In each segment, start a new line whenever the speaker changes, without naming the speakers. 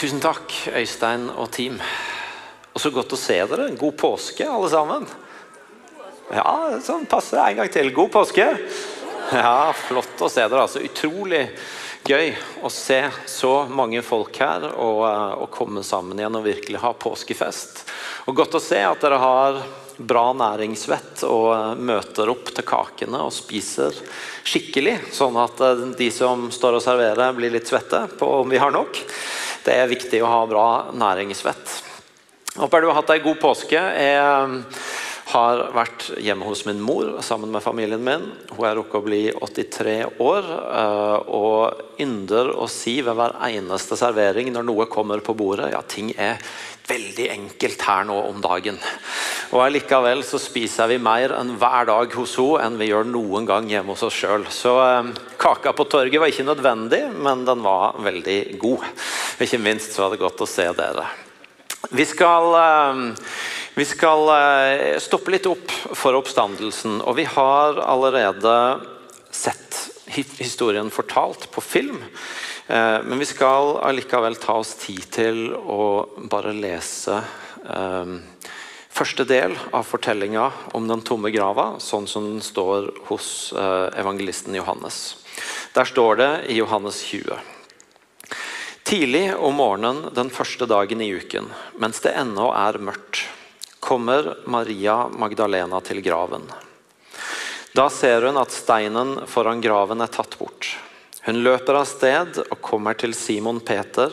Tusen takk, Øystein og team. Og så godt å se dere. God påske, alle sammen. Ja, sånn passe en gang til. God påske. Ja, flott å se dere. altså Utrolig gøy å se så mange folk her og, eh, og komme sammen igjen og virkelig ha påskefest. Og godt å se at dere har bra næringsvett og eh, møter opp til kakene og spiser skikkelig, sånn at eh, de som står og serverer, blir litt svette på om vi har nok. Det er viktig å ha bra næringsvett. Håper du har hatt ei god påske. Jeg har vært hjemme hos min mor sammen med familien min. Hun er rukket å bli 83 år eh, og ynder å si ved hver eneste servering når noe kommer på bordet ja, ting er veldig enkelt her nå om dagen. Og Likevel så spiser vi mer enn hver dag hos henne enn vi gjør noen gang hjemme hos oss sjøl. Så eh, kaka på torget var ikke nødvendig, men den var veldig god. Ikke minst så var det godt å se dere. Vi skal eh, vi skal eh, stoppe litt opp for oppstandelsen, og vi har allerede sett historien fortalt på film. Eh, men vi skal allikevel ta oss tid til å bare lese eh, første del av fortellinga om den tomme grava, sånn som den står hos evangelisten Johannes. Der står det i Johannes 20. Tidlig om morgenen den første dagen i uken, mens det ennå er mørkt kommer Maria Magdalena til graven. Da ser hun at steinen foran graven er tatt bort. Hun løper av sted og kommer til Simon Peter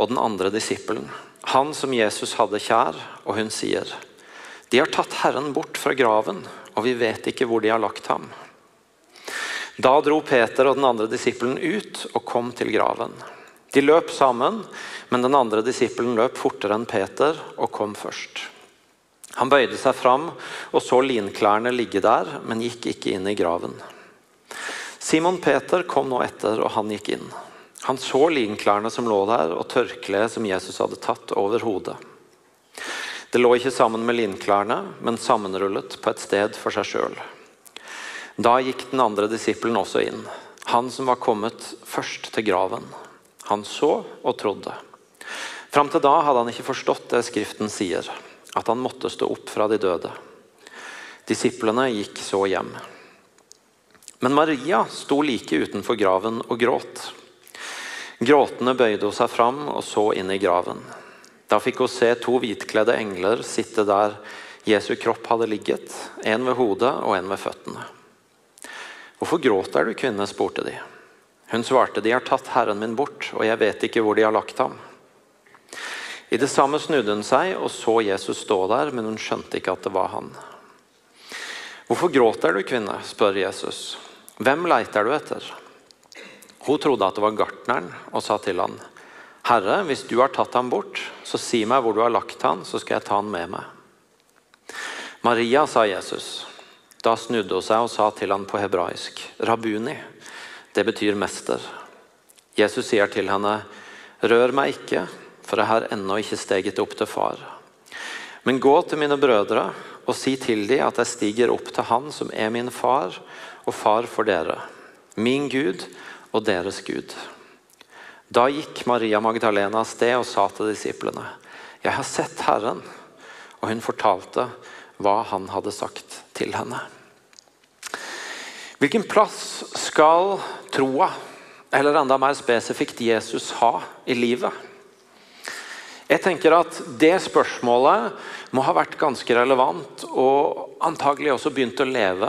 og den andre disippelen, han som Jesus hadde kjær, og hun sier, De har tatt Herren bort fra graven, og vi vet ikke hvor de har lagt ham. Da dro Peter og den andre disippelen ut og kom til graven. De løp sammen, men den andre disippelen løp fortere enn Peter og kom først. Han bøyde seg fram og så linklærne ligge der, men gikk ikke inn i graven. Simon Peter kom nå etter, og han gikk inn. Han så linklærne som lå der, og tørkleet som Jesus hadde tatt over hodet. Det lå ikke sammen med linklærne, men sammenrullet på et sted for seg sjøl. Da gikk den andre disippelen også inn, han som var kommet først til graven. Han så og trodde. Fram til da hadde han ikke forstått det Skriften sier at han måtte stå opp fra de døde. Disiplene gikk så hjem. Men Maria sto like utenfor graven og gråt. Gråtende bøyde hun seg fram og så inn i graven. Da fikk hun se to hvitkledde engler sitte der Jesu kropp hadde ligget, en ved hodet og en ved føttene. Hvorfor gråter du, kvinne? spurte de. Hun svarte, de har tatt Herren min bort, og jeg vet ikke hvor de har lagt ham. I det samme snudde hun seg og så Jesus stå der, men hun skjønte ikke at det var han. Hvorfor gråter du, kvinne? spør Jesus. Hvem leiter du etter? Hun trodde at det var gartneren, og sa til han, Herre, hvis du har tatt ham bort, så si meg hvor du har lagt han, så skal jeg ta han med meg. Maria, sa Jesus. Da snudde hun seg og sa til han på hebraisk, Rabuni. Det betyr mester. Jesus sier til henne, rør meg ikke for jeg har ennå ikke steget opp til far. Men gå til mine brødre og si til dem at jeg stiger opp til Han som er min far og far for dere, min Gud og deres Gud. Da gikk Maria Magdalena av sted og sa til disiplene, Jeg har sett Herren. Og hun fortalte hva han hadde sagt til henne. Hvilken plass skal troa, eller enda mer spesifikt Jesus, ha i livet? Jeg tenker at Det spørsmålet må ha vært ganske relevant og antagelig også begynt å leve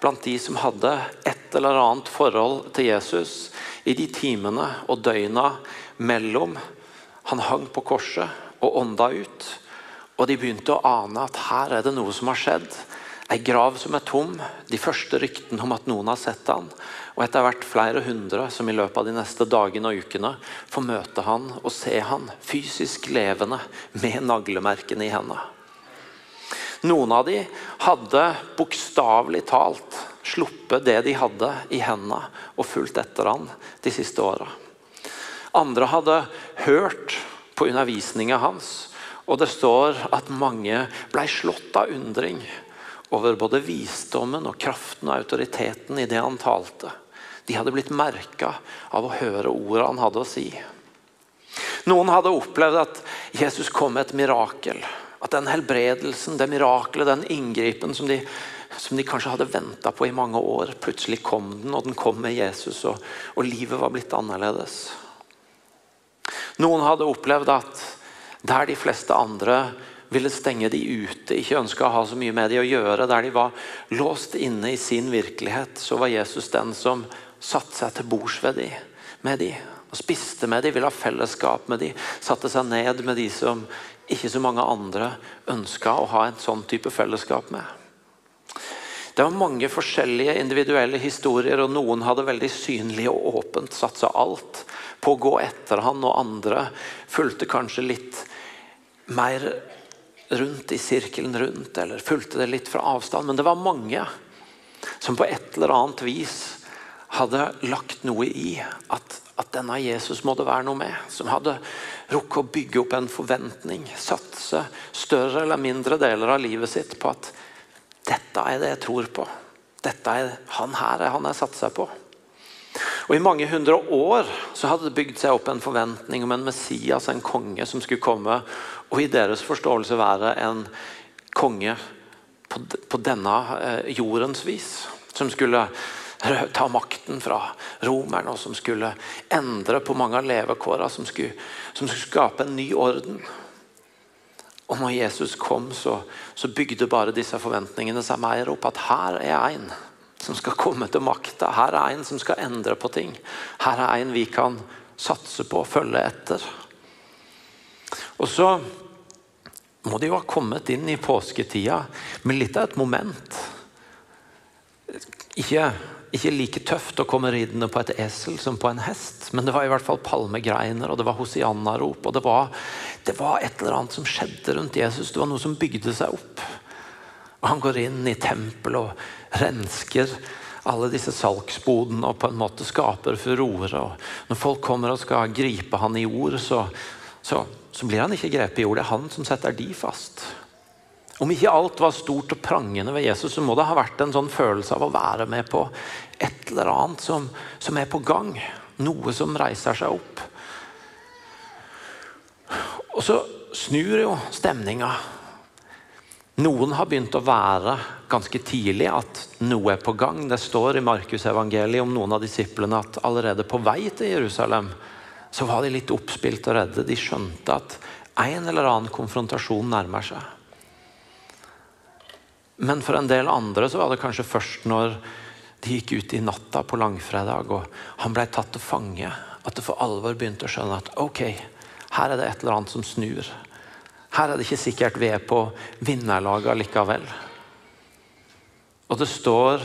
blant de som hadde et eller annet forhold til Jesus i de timene og døgna mellom han hang på korset og ånda ut. Og de begynte å ane at her er det noe som har skjedd. Ei grav som er tom. De første ryktene om at noen har sett han. Og etter hvert flere hundre som i løpet av de neste dagene og ukene får møte han og se han fysisk levende med naglemerkene i hendene. Noen av de hadde bokstavelig talt sluppet det de hadde i hendene og fulgt etter han de siste åra. Andre hadde hørt på undervisninga hans, og det står at mange ble slått av undring over både visdommen og kraften og autoriteten i det han talte. De hadde blitt merka av å høre ordene han hadde å si. Noen hadde opplevd at Jesus kom med et mirakel. At den helbredelsen, det mirakelet, den inngripen som de, som de kanskje hadde venta på i mange år, plutselig kom den, og den kom med Jesus, og, og livet var blitt annerledes. Noen hadde opplevd at der de fleste andre ville stenge de ute, ikke ønska å ha så mye med de å gjøre, der de var låst inne i sin virkelighet, så var Jesus den som satte seg til bords de, med de, og spiste med de, ville ha fellesskap med de, satte seg ned med de som ikke så mange andre ønska å ha en sånn type fellesskap med. Det var mange forskjellige individuelle historier, og noen hadde veldig synlig og åpent satsa alt på å gå etter han, og andre fulgte kanskje litt mer rundt i sirkelen rundt, eller fulgte det litt fra avstand. Men det var mange som på et eller annet vis hadde lagt noe i at, at denne Jesus må det være noe med. Som hadde rukket å bygge opp en forventning, satse større eller mindre deler av livet sitt på at dette er det jeg tror på. Dette er han her er han jeg satser på. Og I mange hundre år så hadde det bygd seg opp en forventning om en Messias, en konge, som skulle komme og i deres forståelse være en konge på, på denne eh, jordens vis. Som skulle ta makten fra romerne, og som skulle endre på mange av levekårene. Som, som skulle, skape en ny orden. Og når Jesus kom, så, så bygde bare disse forventningene seg mer opp. At her er en som skal komme til makta. Her er en som skal endre på ting. Her er en vi kan satse på, og følge etter. Og så må de jo ha kommet inn i påsketida med litt av et moment. Ikke, ikke, like tøft å komme ridende på et esel som på en hest, men det var i hvert fall palmegreiner, og det var hosianna-rop, og det var, det var, et eller annet som skjedde rundt Jesus. Det var noe som bygde seg opp. Og Han går inn i tempelet og rensker alle disse salgsbodene og på en måte skaper furore. Når folk kommer og skal gripe han i ord, så, så så blir han ikke grepet i jord. Det er han som setter de fast. Om ikke alt var stort og prangende ved Jesus, så må det ha vært en sånn følelse av å være med på et eller annet som, som er på gang. Noe som reiser seg opp. Og så snur jo stemninga. Noen har begynt å være ganske tidlig at noe er på gang. Det står i Markusevangeliet om noen av disiplene at allerede på vei til Jerusalem så var de litt oppspilt og redde. De skjønte at en eller annen konfrontasjon nærmer seg. Men for en del andre så var det kanskje først når de gikk ut i natta på langfredag og han ble tatt til fange, at det for alvor begynte å skjønne at ok, her er det et eller annet som snur. Her er det ikke sikkert vi er på vinnerlaget likevel. Og det står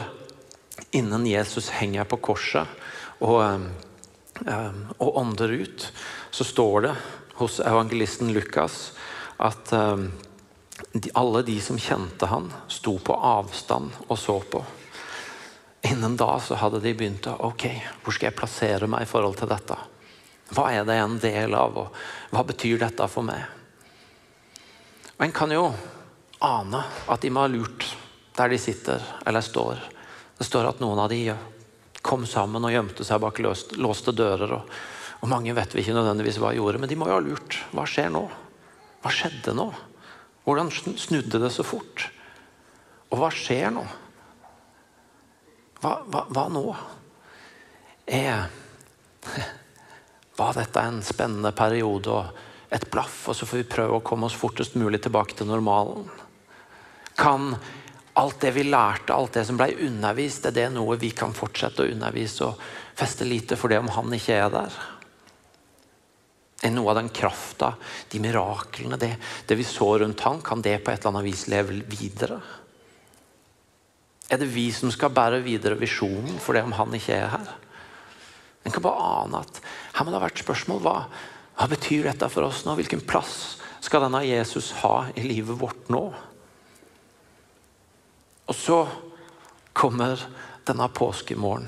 innen Jesus henger på korset og Ehm, og ånder ut, så står det hos evangelisten Lukas at ehm, alle de som kjente han, sto på avstand og så på. Innen da så hadde de begynt å Ok, hvor skal jeg plassere meg i forhold til dette? Hva er det en del av, og hva betyr dette for meg? Og En kan jo ane at de må ha lurt der de sitter eller står. Det står at noen av de kom sammen og gjemte seg bak låste dører. Og, og, Mange vet vi ikke nødvendigvis hva de gjorde, men de må jo ha lurt. Hva skjer nå? Hva skjedde nå? Hvordan snudde det så fort? Og hva skjer nå? Hva, hva, hva nå? Er, var dette en spennende periode og et blaff, og så får vi prøve å komme oss fortest mulig tilbake til normalen? Kan alt det vi lærte, alt det som ble undervist, er det noe vi kan fortsette å undervise og feste lite for det om han ikke er der? Er noe av den krafta, de miraklene, det, det, vi så rundt han, kan det på et eller annet vis leve videre? Er det vi som skal bære videre visjonen for det om han ikke er her? En kan bare ane at her må det ha vært spørsmål. Hva, hva betyr dette for oss nå? Hvilken plass skal denne Jesus ha i livet vårt nå? Og så kommer denne påskemorgen,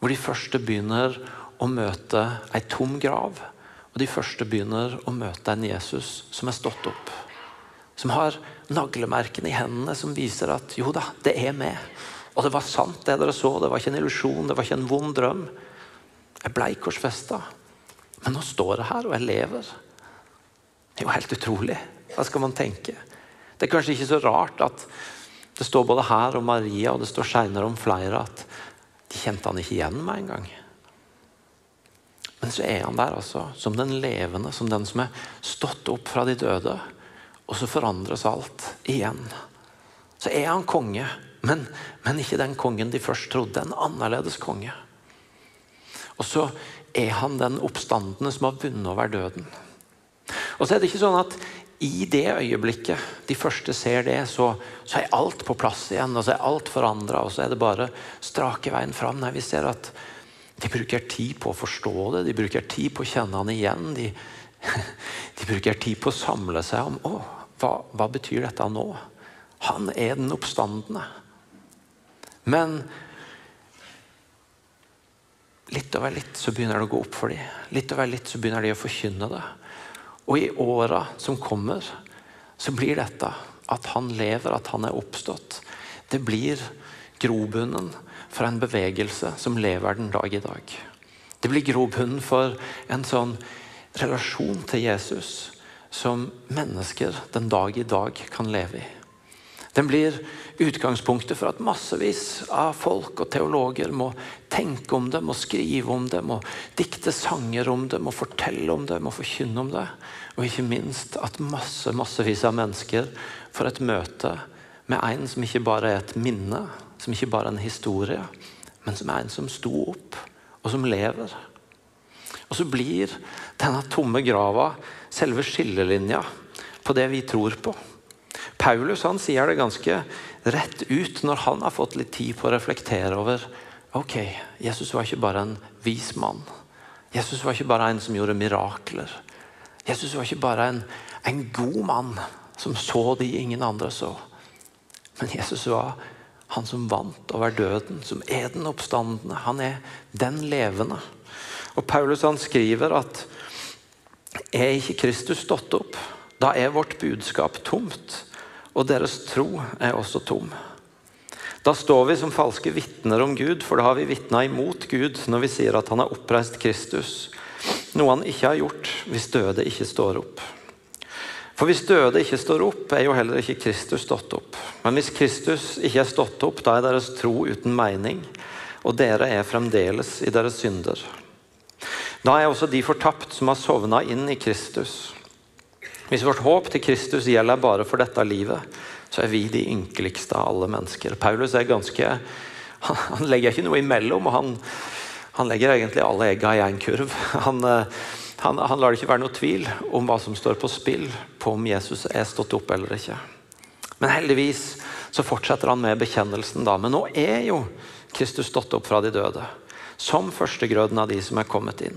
hvor de første begynner å møte ei tom grav. Og de første begynner å møte en Jesus som er stått opp. Som har naglemerkene i hendene som viser at jo da, det er med. Og det var sant, det dere så. Det var ikke en illusjon, det var ikke en vond drøm. Jeg blei korsfesta, Men nå står jeg her, og jeg lever. Det er jo helt utrolig. Hva skal man tenke? Det er kanskje ikke så rart at det står både her om Maria, og det står seinere om flere at de kjente han ikke igjen med en gang. Men så er han der altså, som den levende, som den som er stått opp fra de døde. Og så forandres alt igjen. Så er han konge, men, men ikke den kongen de først trodde. En annerledes konge. Og så er han den oppstandende som har vunnet over døden. Og så er det ikke sånn at i det øyeblikket de første ser det, så, så er alt på plass igjen. og så er alt forandra, og så er det bare strake veien fram. Nei, vi ser at de bruker tid på å forstå det, de bruker tid på å kjenne han igjen. De, de bruker tid på å samle seg om å, hva, hva betyr dette nå? Han er den oppstandende. Men litt over litt så begynner det å gå opp for dem. Litt over litt så begynner de å forkynne det. Og i åra som kommer, så blir dette at han lever, at han er oppstått, det blir grobunnen for en bevegelse som lever den dag i dag. Det blir grobunnen for en sånn relasjon til Jesus som mennesker den dag i dag kan leve i. Den blir utgangspunktet for at massevis av folk og teologer må tenke om det, må skrive om det, må dikte sanger om det, må fortelle om det, må forkynne om det. Og ikke minst at masse, massevis av mennesker får et møte med en som ikke bare er et minne, som ikke bare er en historie, men som er en som sto opp, og som lever. Og så blir denne tomme grava selve skillelinja på det vi tror på. Paulus han sier det ganske rett ut når han har fått litt tid på å reflektere over ok, Jesus var ikke bare en vis mann. Jesus var ikke bare en som gjorde mirakler. Jesus var ikke bare en, en god mann som så de ingen andre så. Men Jesus var han som vant over døden, som er den oppstandende. Han er den levende. Og Paulus han skriver at er ikke Kristus stått opp, da er vårt budskap tomt og deres tro er også tom. Da står vi som falske vitner om Gud, for da har vi vitna imot Gud når vi sier at han har oppreist Kristus, noe han ikke har gjort hvis døde ikke står opp. For hvis døde ikke står opp, er jo heller ikke Kristus stått opp. Men hvis Kristus ikke er stått opp, da er deres tro uten mening, og dere er fremdeles i deres synder. Da er også de fortapt som har sovna inn i Kristus. Hvis vårt håp til Kristus gjelder bare for dette livet, så er vi de ynkeligste av alle mennesker. Paulus er ganske, han legger ikke noe imellom. og Han, han legger egentlig alle egga i én kurv. Han, eh, han, han, lar det ikke være noe tvil om hva som står på spill, på om Jesus er stått opp eller ikke. Men heldigvis så fortsetter han med bekjennelsen. da, Men nå er jo Kristus stått opp fra de døde. Som førstegrøden av de som er kommet inn.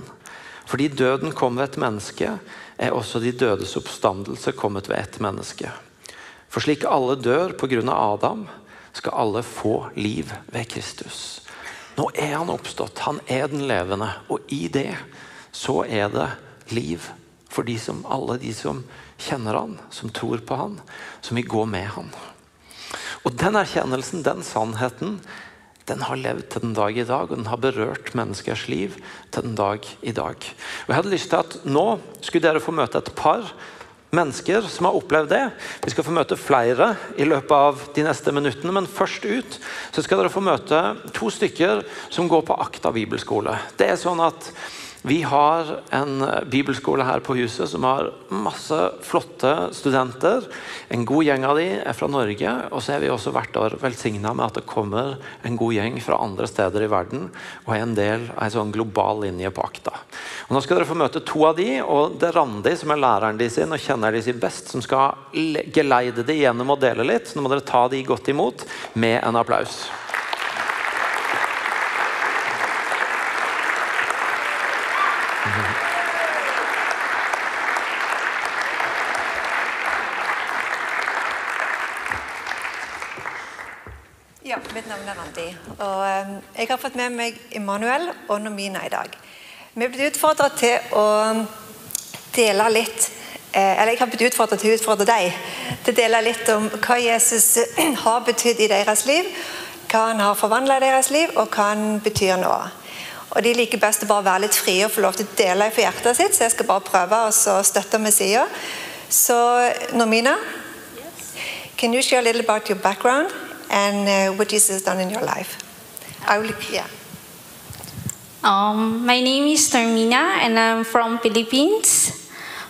Fordi døden kom ved et menneske, er også de dødes oppstandelse kommet ved ett menneske. For slik alle dør pga. Adam, skal alle få liv ved Kristus. Nå er han oppstått, han er den levende, og i det så er det liv for de som, alle de som kjenner han, som tror på han, som vil gå med han. Og Den erkjennelsen, den sannheten, den har levd til den dag i dag, og den har berørt menneskers liv til den dag i dag. Og jeg hadde lyst til at Nå skulle dere få møte et par mennesker som har opplevd det. Vi skal få møte flere i løpet av de neste minuttene, men først ut så skal dere få møte to stykker som går på Akta bibelskole. Det er sånn at vi har en bibelskole her på huset som har masse flotte studenter. En god gjeng av de er fra Norge. Og så er vi også hvert år velsigna med at det kommer en god gjeng fra andre steder i verden og er en del av en sånn global linje på Akta. Og nå skal dere få møte to av de, og det er Randi som er læreren de sin og kjenner de sin best, som skal geleide de gjennom å dele litt. Så nå må dere ta de godt imot med en applaus.
Ja, mitt navn er Randi. Og ehm, jeg har fått med meg Immanuel og Nomina i dag. Vi er blitt utfordra til å dele litt eh, Eller jeg har blitt utfordra til å utfordre deg til å dele litt om hva Jesus har betydd i deres liv. Hva han har forvandla i deres liv, og hva han betyr nå. Og de liker best å bare være litt frie og få lov til å dele hjertet sitt, så jeg skal bare prøve så støtte med sida. Så Normina, can you share a little about your background and uh, what Jesus has done in your life? I yeah.
Um, my name is Termina and I'm from Philippines.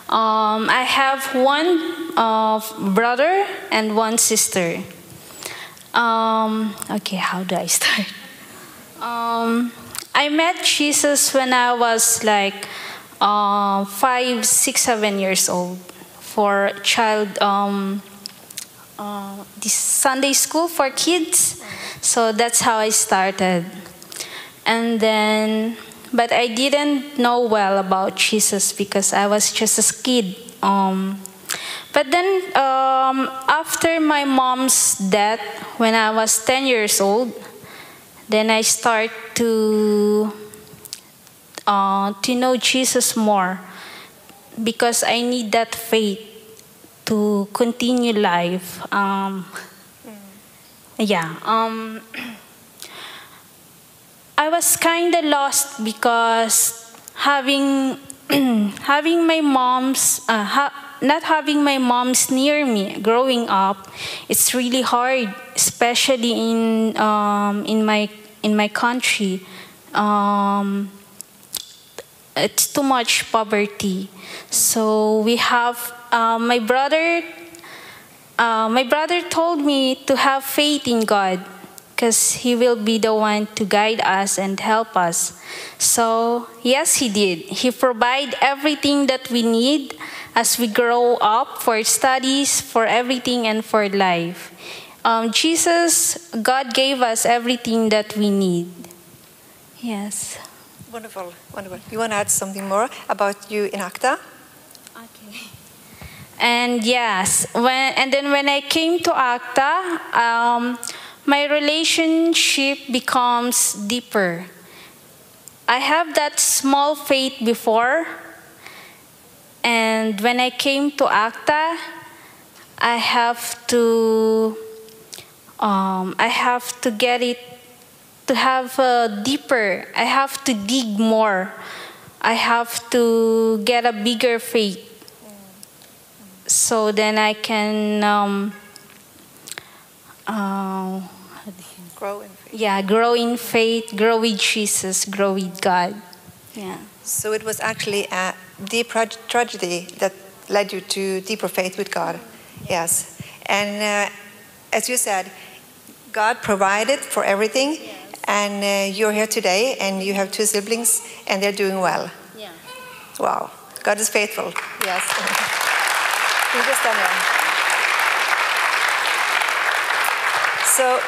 Um, I have one uh, brother and one sister. Um, okay, how do I start? Um, I met Jesus when I was like uh, five, six, seven years old for child um, uh, this Sunday school for kids. So that's how I started. And then, but I didn't know well about Jesus because I was just a kid. Um, but then, um, after my mom's death, when I was 10 years old, then I start to uh, to know Jesus more because I need that faith to continue life. Um, yeah. Um, I was kind of lost because having having my mom's uh, ha- not having my mom's near me growing up, it's really hard, especially in um, in my in my country. Um, it's too much poverty, so we have uh, my brother. Uh, my brother told me to have faith in God because he will be the one to guide us and help us. So, yes, he did. He provide everything that we need as we grow up for studies, for everything, and for life. Um, Jesus, God gave us everything that we need. Yes.
Wonderful, wonderful. You want to add something more about you in ACTA?
Okay. And yes, when and then when I came to ACTA, um, my relationship becomes deeper. I have that small faith before, and when I came to ACTA, I have to um, I have to get it to have a deeper. I have to dig more. I have to get a bigger faith, so then I can. Um, uh,
Grow in faith.
yeah, grow in faith, grow with Jesus, grow with God. Yeah.
So it was actually a deep tra- tragedy that led you to deeper faith with God. Yes. And uh, as you said, God provided for everything, and uh, you're here today, and you have two siblings, and they're doing well.
Yeah.
Wow. God is faithful. Yes. you just stand there. So,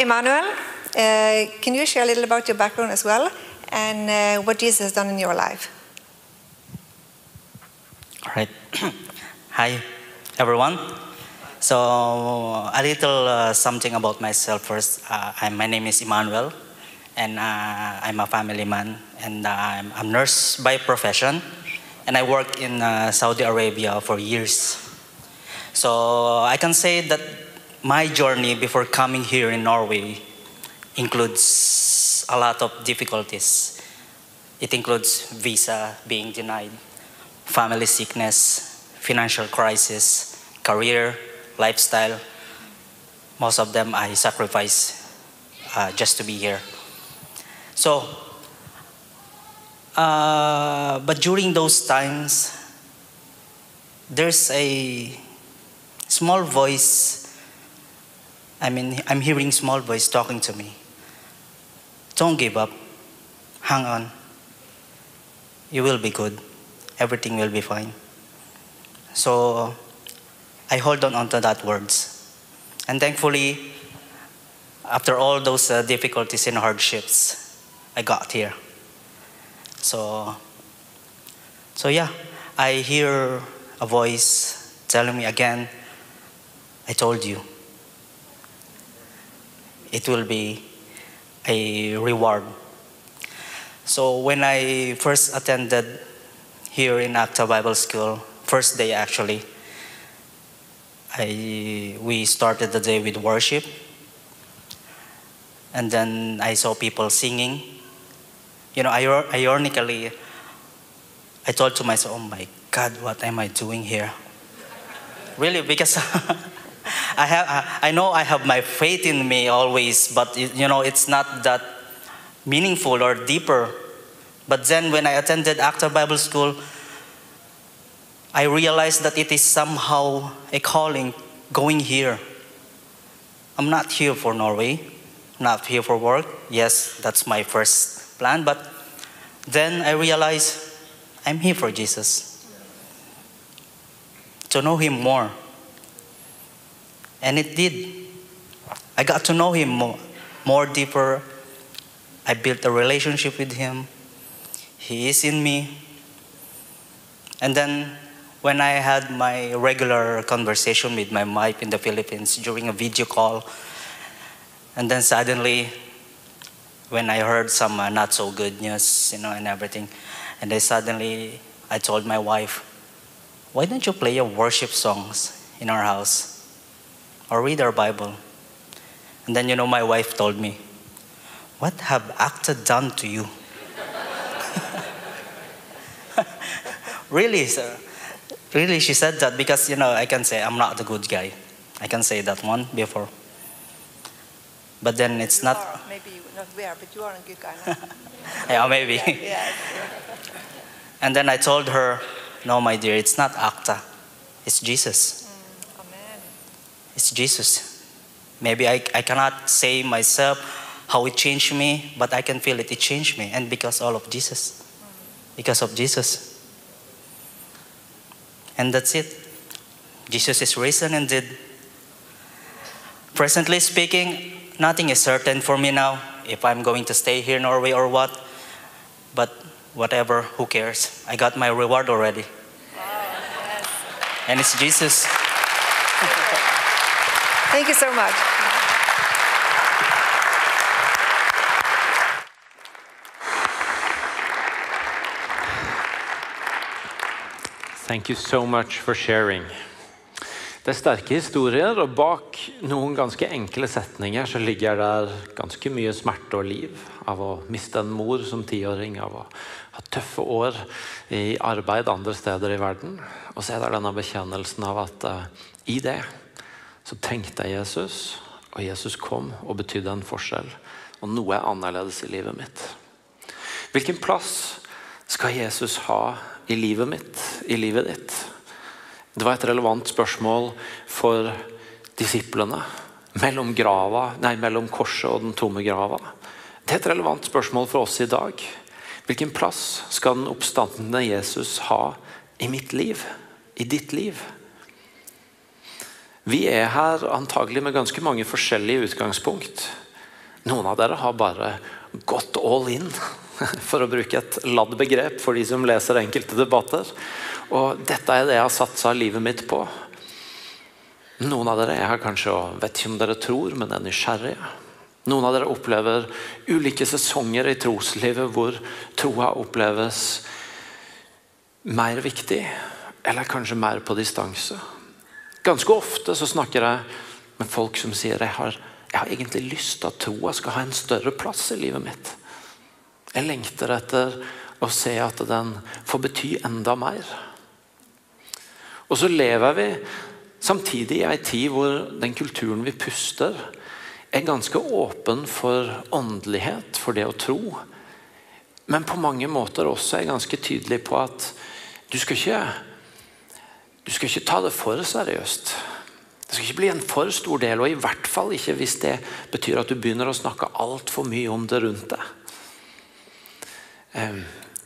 Emmanuel, uh, can you share a little about your background as well, and uh, what Jesus has done in your life?
Right. Hi, everyone. So, a little uh, something about myself first. Uh, my name is Emmanuel, and uh, I'm a family man, and I'm a nurse by profession, and I worked in uh, Saudi Arabia for years. So, I can say that my journey before coming here in Norway includes a lot of difficulties. It includes visa being denied, family sickness, financial crisis, career, lifestyle. Most of them I sacrifice uh, just to be here. So, uh, but during those times, there's a small voice. I mean, I'm hearing small voice talking to me. Don't give up. Hang on. You will be good. Everything will be fine. So I hold on onto that words. And thankfully, after all those uh, difficulties and hardships, I got here. So, so yeah, I hear a voice telling me again, I told you. It will be a reward. So when I first attended here in Acta Bible School, first day actually, I, we started the day with worship. And then I saw people singing. you know, ironically, I thought to myself, oh my God, what am I doing here? Really, because I have, I know I have my faith in me always, but you know, it's not that meaningful or deeper. But then when I attended Actor Bible School, I realized that it is somehow a calling going here. I'm not here for Norway, not here for work. Yes, that's my first plan, but then I realized I'm here for Jesus. To know Him more. And it did. I got to know Him more, more deeper. I built a relationship with Him. He is in me. And then when I had my regular conversation with my wife in the Philippines during a video call, and then suddenly, when I heard some uh, not so good news, you know, and everything, and then suddenly I told my wife, why don't you play your worship songs in our house or read our Bible? And then, you know, my wife told me, what have ACTA done to you? Really, sir. Really, she said that because, you know, I can say I'm not the good guy. I can say that one before. But then it's
You
not,
are, maybe not there, but you are a good guy. No?
yeah, maybe.
yes.
And then I told her, no, my dear, it's not ACTA. It's Jesus.
Mm, amen.
It's Jesus. Maybe I, I cannot say myself how it changed me, but I can feel it. It changed me. And because all of Jesus. Mm. Because of Jesus. And that's it. Jesus is risen and did. Presently speaking, nothing is certain for me now if I'm going to stay here in Norway or what. But whatever, who cares? I got my reward already. And it's Jesus.
Thank you so much.
Thank you so much for sharing. Det er sterke historier, og bak noen ganske enkle setninger så ligger der ganske mye smerte og liv. Av å miste en mor som tiåring, av å ha tøffe år i arbeid andre steder i verden. Og så er det denne bekjennelsen av at uh, i det så trengte jeg Jesus, og Jesus kom og betydde en forskjell. Og noe er annerledes i livet mitt. Hvilken plass skal Jesus ha i livet mitt, i livet ditt? Det var et relevant spørsmål for disiplene mellom, grava, nei, mellom korset og den tomme grava. Det er et relevant spørsmål for oss i dag. Hvilken plass skal den oppstandende Jesus ha i mitt liv, i ditt liv? Vi er her antagelig med ganske mange forskjellige utgangspunkt. Noen av dere har bare gått all in, for å bruke et ladd begrep for de som leser enkelte debatter. Og dette er det jeg har satsa livet mitt på. Noen av dere er her kanskje vet ikke om dere tror, men er nysgjerrige. Noen av dere opplever ulike sesonger i troslivet hvor troa oppleves mer viktig, eller kanskje mer på distanse. Ganske ofte så snakker jeg med folk som sier jeg har, jeg har egentlig lyst til at troa skal ha en større plass i livet mitt. Jeg lengter etter å se at den får bety enda mer. Og så lever vi samtidig i ei tid hvor den kulturen vi puster, er ganske åpen for åndelighet, for det å tro. Men på mange måter også er ganske tydelig på at du skal ikke, du skal ikke ta det for seriøst. Det skal ikke bli en for stor del, og i hvert fall ikke hvis det betyr at du begynner å snakke altfor mye om det rundt deg. Eh,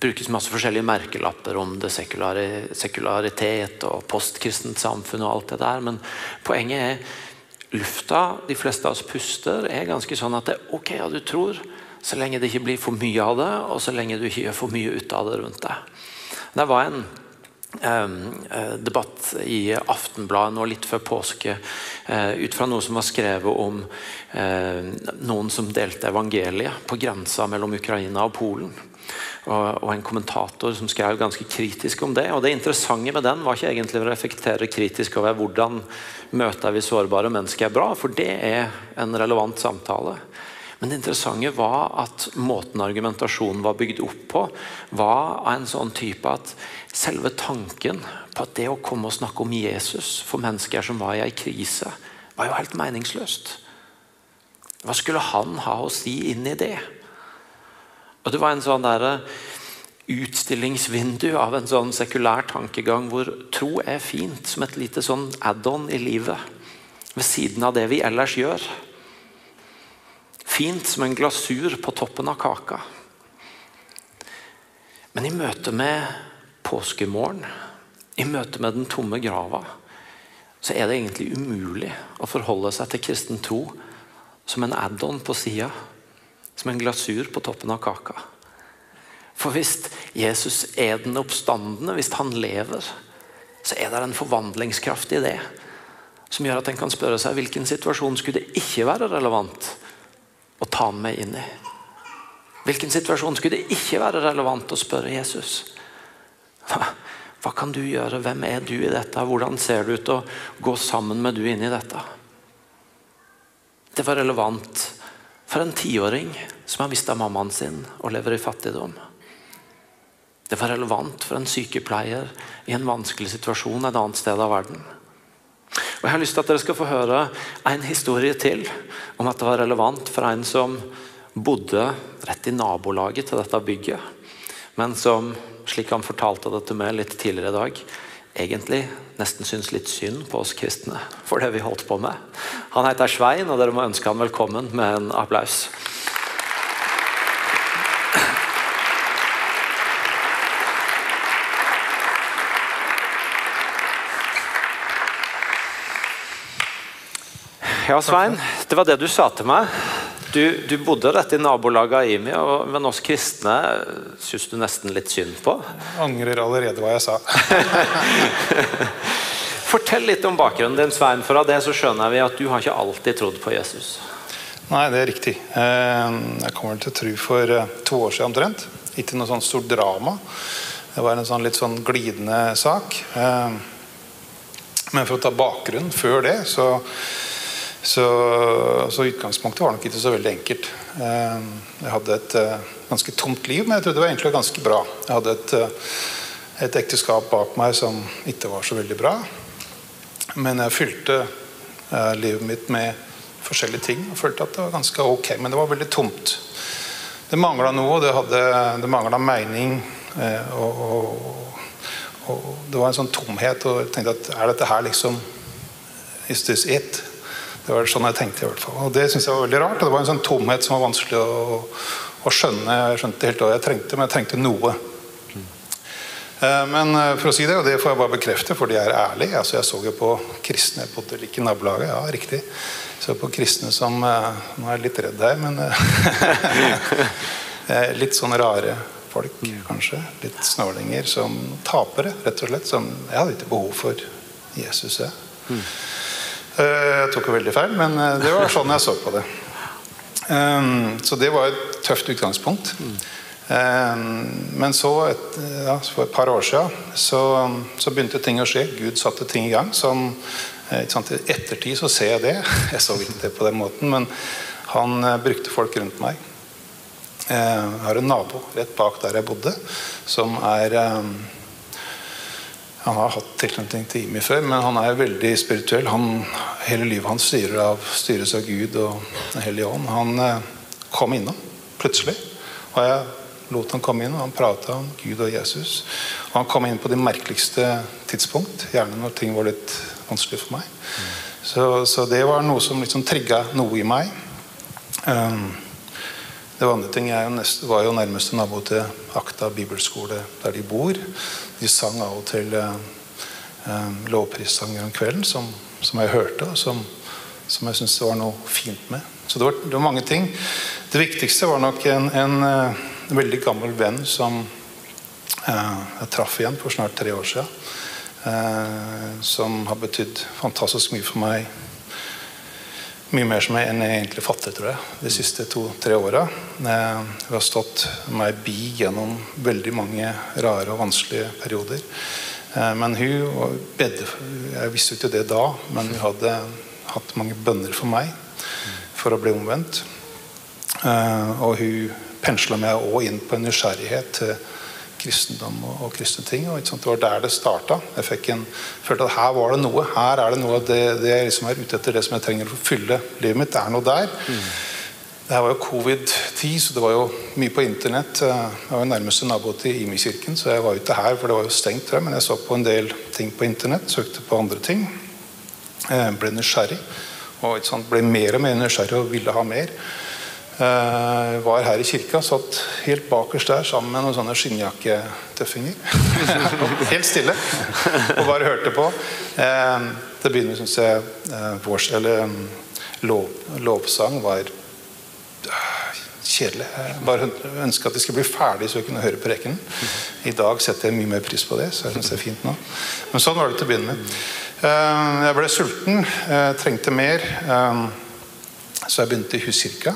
brukes masse forskjellige merkelapper om det sekulari, sekularitet og postkristent samfunn og alt det der, men poenget er lufta de fleste av oss puster, er ganske sånn at det er ok at du tror, så lenge det ikke blir for mye av det, og så lenge du ikke gjør for mye ut av det rundt deg. Det var en eh, debatt i Aftenbladet nå litt før påske eh, ut fra noe som var skrevet om eh, noen som delte evangeliet på grensa mellom Ukraina og Polen. Og, og en kommentator som skrev ganske kritisk om det. og Det interessante med den var ikke egentlig å reflektere kritisk over hvordan møter vi sårbare mennesker er bra, for det er en relevant samtale. Men det interessante var at måten argumentasjonen var bygd opp på, var av en sånn type at selve tanken på at det å komme og snakke om Jesus for mennesker som var i ei krise, var jo helt meningsløst. Hva skulle han ha å si inn i det? Og Det var en sånn der utstillingsvindu av en sånn sekulær tankegang hvor tro er fint som et lite sånn add-on i livet. Ved siden av det vi ellers gjør. Fint som en glasur på toppen av kaka. Men i møte med påskemorgen, i møte med den tomme grava, så er det egentlig umulig å forholde seg til kristen tro som en add-on på sida. Som en glasur på toppen av kaka. For hvis Jesus er den oppstandende, hvis han lever, så er det en forvandlingskraft i det som gjør at en kan spørre seg hvilken situasjon skulle det ikke være relevant å ta med inn i. Hvilken situasjon skulle det ikke være relevant å spørre Jesus? Hva, hva kan du gjøre? Hvem er du i dette? Hvordan ser det ut å gå sammen med du inn i dette? Det var relevant for en tiåring som har mista mammaen sin og lever i fattigdom. Det var relevant for en sykepleier i en vanskelig situasjon et annet sted av verden. Og Jeg har lyst til at dere skal få høre en historie til om at det var relevant for en som bodde rett i nabolaget til dette bygget, men som, slik han fortalte det til meg litt tidligere i dag, egentlig nesten syns litt synd på oss kristne for det vi holdt på med. Han heter Svein, og dere må ønske han velkommen med en applaus. Ja, Svein. Det var det du sa til meg. Du, du bodde rett i nabolaget Aimi, men oss kristne syns du nesten litt synd på.
Jeg Angrer allerede hva jeg sa.
Fortell litt om bakgrunnen din, Svein. For av det så skjønner vi at du har ikke alltid trodd på Jesus.
Nei, det er riktig. Eh, Jeg kommer til tro for eh, to år siden omtrent. Ikke noe sånn stort drama. Det var en sånn litt sånn glidende sak. Eh, Men for å ta bakgrunnen før det, så så, så utgangspunktet var nok ikke så veldig enkelt. Eh, Jeg hadde et eh, ganske tomt liv, men jeg trodde det var egentlig ganske bra. Jeg hadde et, eh, et ekteskap bak meg som ikke var så veldig bra. Men jeg fylte livet mitt med forskjellige ting og følte at det var ganske ok. Men det var veldig tomt. Det mangla noe, det, hadde, det mangla mening. Og, og, og det var en sånn tomhet. Og jeg tenkte at er dette her liksom Is this it? Det var sånn jeg tenkte. i hvert fall Og det synes jeg var veldig rart. Det var en sånn tomhet som var vanskelig å, å skjønne. Jeg skjønte helt hva jeg trengte, men jeg trengte noe. Eh, Men eh, for å si det, og det får jeg bare bekrefte, fordi jeg er ærlig altså Jeg så jo på kristne bodde like nabolaget. Ja, riktig. Så på kristne som eh, Nå er jeg litt redd her, men Litt sånn rare folk, kanskje. Litt snålinger som tapere, rett og slett. Som, jeg hadde ikke behov for Jesus, jeg. Eh, Jeg tok jo veldig feil, men eh, det var sånn jeg så på det. Um, Så det var et tøft utgangspunkt. Um, Men så, et, ja, for et par år siden, så, så begynte ting å skje. Gud satte ting i gang. Som, eh, sant, I ettertid så ser jeg det. Jeg så ikke det på den måten, men han eh, brukte folk rundt meg. Eh, Jeg har en nabo rett bak der jeg bodde, som er han har hatt tilknytning til IMI før, men han er veldig spirituell. Han, hele livet hans av, styres av Gud og Den hellige ånd. Han eh, kom innom plutselig. Og jeg lot han komme inn, og han prata om Gud og Jesus. Og han kom inn på de merkeligste tidspunkt, gjerne når ting var litt vanskelig for meg. Så, så det var noe som liksom trigga noe i meg. Um, det andre ting, Jeg var jo nærmeste nabo til Akta bibelskole, der de bor. De sang av og til eh, eh, lovprissanger om kvelden som, som jeg hørte, og som, som jeg syntes det var noe fint med. Så det var, det var mange ting. Det viktigste var nok en, en, en veldig gammel venn som eh, jeg traff igjen for snart tre år siden. Eh, som har betydd fantastisk mye for meg mye mer som jeg enn jeg egentlig fattet, tror jeg, de siste to-tre åra. Eh, Hun har stått meg bi gjennom veldig mange rare og vanskelige perioder. Eh, Men hun bedde Jeg visste jo ikke det da, men hun hadde hatt mange bønner for meg for å bli omvendt. Eh, og hun pensla meg òg inn på en nysgjerrighet til kristendom og, og kristne ting. og Det var der det starta. Jeg fikk en, følte at her var det noe. Her er det noe det, det jeg liksom er ute etter, det som jeg trenger for å fylle livet mitt. Det er noe der. Det her var jo covid-10, så det var jo mye på internett. Jeg var jo nærmeste nabo til Imi-kirken, så jeg var ute her, for det var jo stengt. Men jeg så på en del ting på internett, søkte på andre ting. Jeg ble nysgjerrig. Og ble mer og mer nysgjerrig og ville ha mer. Jeg var her i kirka, satt helt bakerst der sammen med noen sånne skinnjakketøffinger. helt stille. Og bare hørte på. Eh, Det begynner, syns jeg, uh, vårs, eller um, lov, lovsang var kjedelig. Jeg bare ønska at de skulle bli ferdig så jeg kunne høre prekenen. I dag setter jeg mye mer pris på det, så jeg synes det er fint nå. Men sånn var det til å begynne med. Jeg ble sulten, trengte mer, så jeg begynte i huskirka.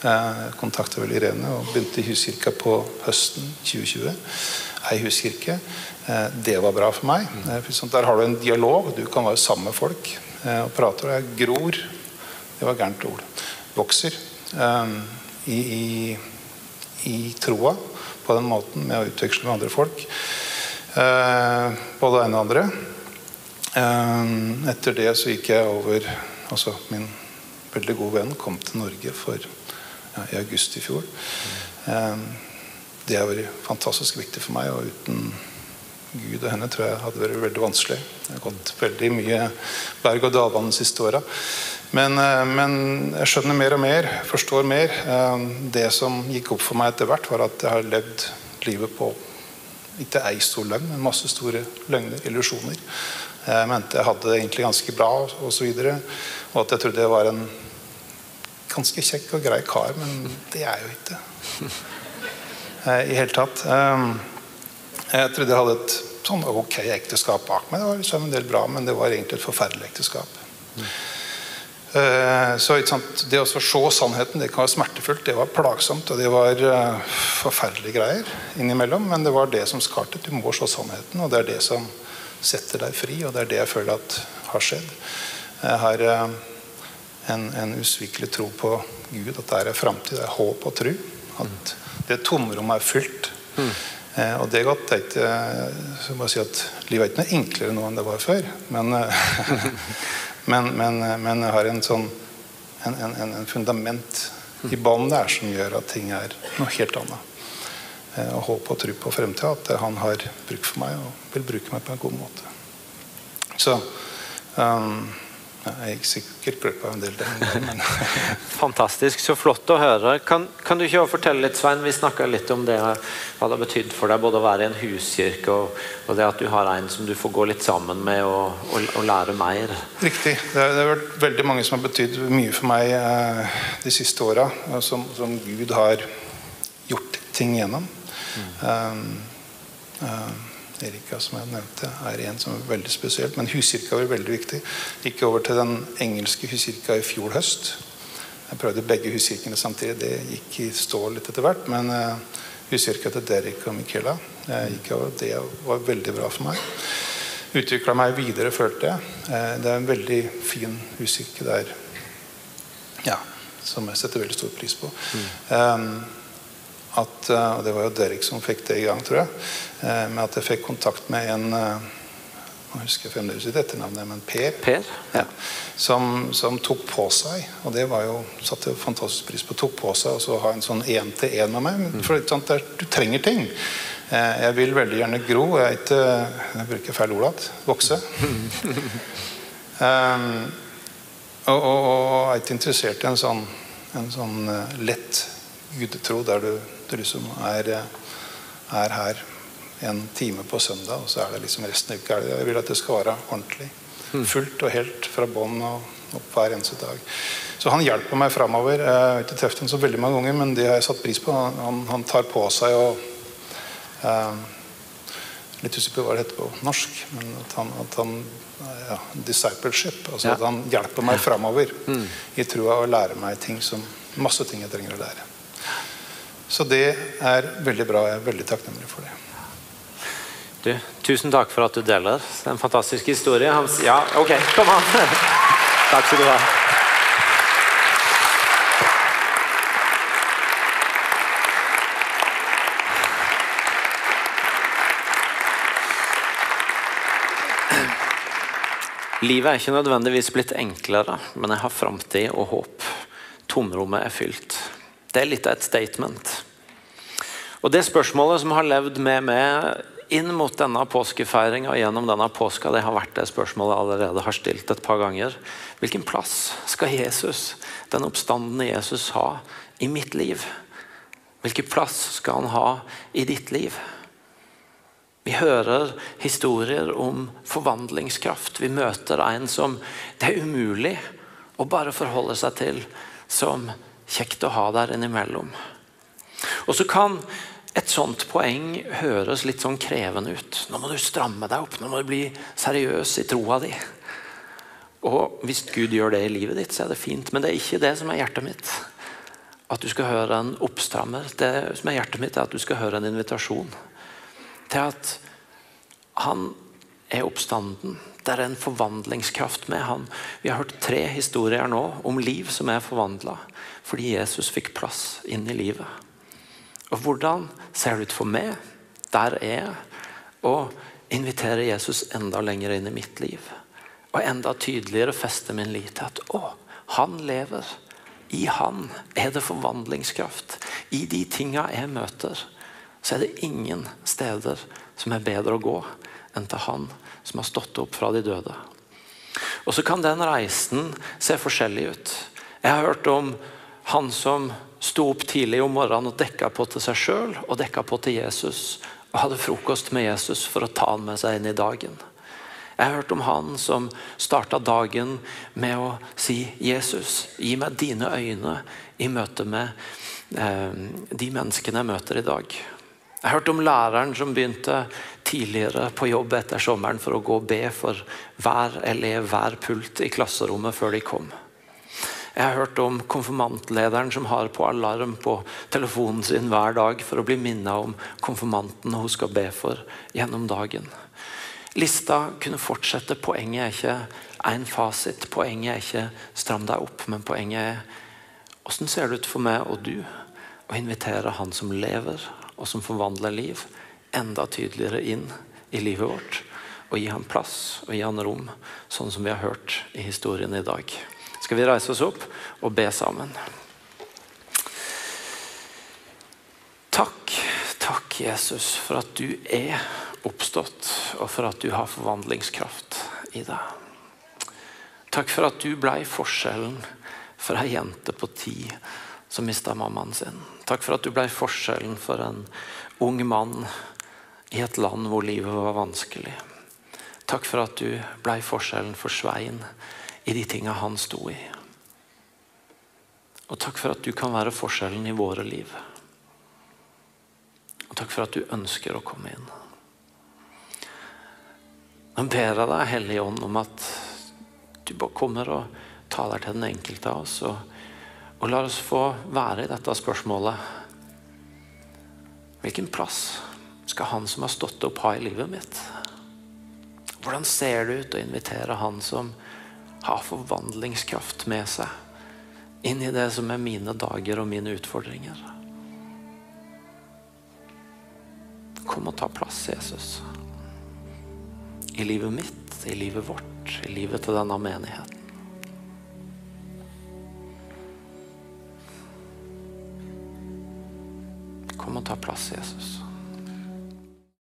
Jeg kontakta vel Irene og begynte i huskirka på høsten 2020. Ei huskirke. Eh, Det var bra for meg. Eh, Der har du en dialog. Du kan være sammen med folk eh, og prate. Jeg gror Det var gærent ord. Vokser i, i, i troa på den måten med å utveksle med andre folk. Både det ene og andre. Etter det så gikk jeg over Altså min veldig gode venn kom til Norge for i august i fjor. Eh, Det har vært fantastisk viktig for meg, og uten Gud og henne tror jeg hadde vært veldig vanskelig. Det har gått veldig mye berg-og-dal-bane de siste åra. Men, eh, men jeg skjønner mer og mer, forstår mer. Eh, Det som gikk opp for meg etter hvert, var at jeg har levd livet på ikke ei stor løgn, men masse store løgner, illusjoner. Jeg mente jeg hadde det egentlig ganske bra, og så videre, og at jeg trodde jeg var en ganske kjekk og grei kar, men det er jo ikke. Eh, I hele tatt. Eh, Jeg trodde jeg hadde et sånn ok ekteskap bak meg. Det var liksom en del bra, men det var egentlig et forferdelig ekteskap. Eh, Så Det å se sannheten det kan være smertefullt, det var plagsomt. Og det var eh, forferdelige greier innimellom. Men det var det som skarte. Du må se sannheten, og det er det som setter deg fri. Og det er det jeg føler at har skjedd. Jeg har en, en usvikelig tro på Gud, at det er framtid, det er håp og tro. At det tomrommet er fylt. Eh, og det er godt. Det er ikke, så må jeg si at livet er ikke noe enklere nå enn det var før. Men, eh, men, men, men jeg har en sånn en, en, en- en fundament i bånn der som gjør at ting er noe helt annet. Eh, og håp og tro på fremtida. At han har bruk for meg og vil bruke meg på en god måte. Så um, jeg gikk sikkert glipp av en del men
Fantastisk, så flott å høre. Kan, kan du ikke fortelle litt, Svein? Vi snakka litt om det, hva det har betydd for deg både å være i en huskirke og, og det at du har en som du får gå litt sammen med og, og, og lære mer.
Riktig. Det har, det har vært veldig mange som har betydd mye for meg eh, de siste åra. Som, som Gud har gjort ting gjennom. Um, um, Erika, som jeg nevnte, er en som er veldig spesielt. Men huskirka var veldig viktig. Gikk over til den engelske huskirka i fjor høst. Jeg prøvde begge huskirkene samtidig. Det gikk i stå litt etter hvert. Men uh, huskirka til Derek og Michaela jeg gikk over. Det var veldig bra for meg utvikla meg videre, følte jeg. Eh, Det er en veldig fin huskirke der ja, som jeg setter veldig stor pris på. Um, at, eh, og det var jo Derek som fikk det i gang, tror jeg. eh, Med at jeg fikk kontakt med en jeg Nå husker jeg fremdeles ikke etternavnet, men Per.
Per?
Ja, som, som tok på seg, og det var jo satte jo fantastisk pris på, tok på seg så ha en sånn én-til-én med meg. For sånn, der, er- du trenger ting. Eh, Jeg vil veldig gjerne gro. Jeg, er ikke, jeg bruker feil ord igjen. Vokse. Um, og, og, og er ikke interessert i en sånn, en sånn eh, lett gudetro der du, du liksom er, eh, er her en time på søndag, og så er det liksom resten av uka. Jeg vil at det skal være ordentlig. Fullt og helt fra bånn og opp hver eneste dag. Så han hjelper meg framover. Jeg har ikke truffet ham så veldig mange ganger, men det har jeg satt pris på. Han, han, tar på seg og eh, Litt usikker på hva det heter på norsk, men at han, at han ja, Discipleship. Altså
Ja.
at han hjelper meg framover i trua og lærer meg ting som masse ting jeg trenger å lære. Så det er veldig bra. Jeg er veldig takknemlig for det.
Du, tusen takk for at du deler den fantastiske historien hans. Ja, ok, kom an! takk skal du ha. Livet er ikke nødvendigvis blitt enklere, men jeg har framtid og håp. Tomrommet er fylt. Det er litt av et statement. Og Det spørsmålet som har levd med meg inn mot denne påskefeiringa gjennom denne påska, det har vært det spørsmålet jeg allerede har stilt et par ganger. Hvilken plass skal Jesus, den oppstandende Jesus, ha i mitt liv? Hvilken plass skal han ha i ditt liv? Vi hører historier om forvandlingskraft. Vi møter en som det er umulig å bare forholde seg til som kjekt å ha der innimellom. Og så kan et sånt poeng høres litt sånn krevende ut. Nå må du stramme deg opp, nå må du bli seriøs i troa di. Og hvis Gud gjør det i livet ditt, så er det fint, men det er ikke det som er hjertet mitt. At du skal høre en oppstrammer. Det som er hjertet mitt, er at du skal høre en invitasjon til at han er oppstanden. Det er en forvandlingskraft med han. Vi har hørt tre historier nå om liv som er forvandla fordi Jesus fikk plass inn i livet. Og Hvordan ser det ut for meg, der er jeg, Og inviterer Jesus enda lenger inn i mitt liv? Og enda tydeligere feste min lit til at å, han lever. I han er det forvandlingskraft. I de tinga jeg møter, så er det ingen steder som er bedre å gå enn til han som har stått opp fra de døde. Og Så kan den reisen se forskjellig ut. Jeg har hørt om han som sto opp tidlig om morgenen og dekka på til seg sjøl og dekka på til Jesus. Og hadde frokost med Jesus for å ta han med seg inn i dagen. Jeg har hørt om han som starta dagen med å si 'Jesus, gi meg dine øyne i møte med eh, de menneskene jeg møter i dag'. Jeg har hørt om læreren som begynte tidligere på jobb etter sommeren for å gå og be for hver elev, hver pult i klasserommet før de kom. Jeg har hørt om konfirmantlederen som har på alarm på telefonen sin hver dag for å bli minnet om konfirmanten hun skal be for gjennom dagen. Lista kunne fortsette. Poenget er ikke én fasit. Poenget er ikke stram deg opp, men poenget er hvordan ser det ut for meg og du å invitere han som lever og som forvandler liv, enda tydeligere inn i livet vårt. Og gi han plass og gi han rom, sånn som vi har hørt i historien i dag. Skal vi reise oss opp og be sammen? Takk, takk Jesus, for at du er oppstått, og for at du har forvandlingskraft i deg. Takk for at du blei forskjellen for ei jente på ti som mista mammaen sin. Takk for at du blei forskjellen for en ung mann i et land hvor livet var vanskelig. Takk for at du blei forskjellen for Svein i de tinga han sto i. Og takk for at du kan være forskjellen i våre liv. Og takk for at du ønsker å komme inn. Nå ber jeg deg, Hellige Ånd, om at du bare kommer og taler til den enkelte av oss. Og, og lar oss få være i dette spørsmålet. Hvilken plass skal han som har stått opp, ha i livet mitt? Hvordan ser det ut å invitere han som har forvandlingskraft med seg inn i det som er mine dager og mine utfordringer? Kom og ta plass, Jesus i livet mitt, i livet vårt, i livet til denne menigheten. Kom og ta plass, Jesus.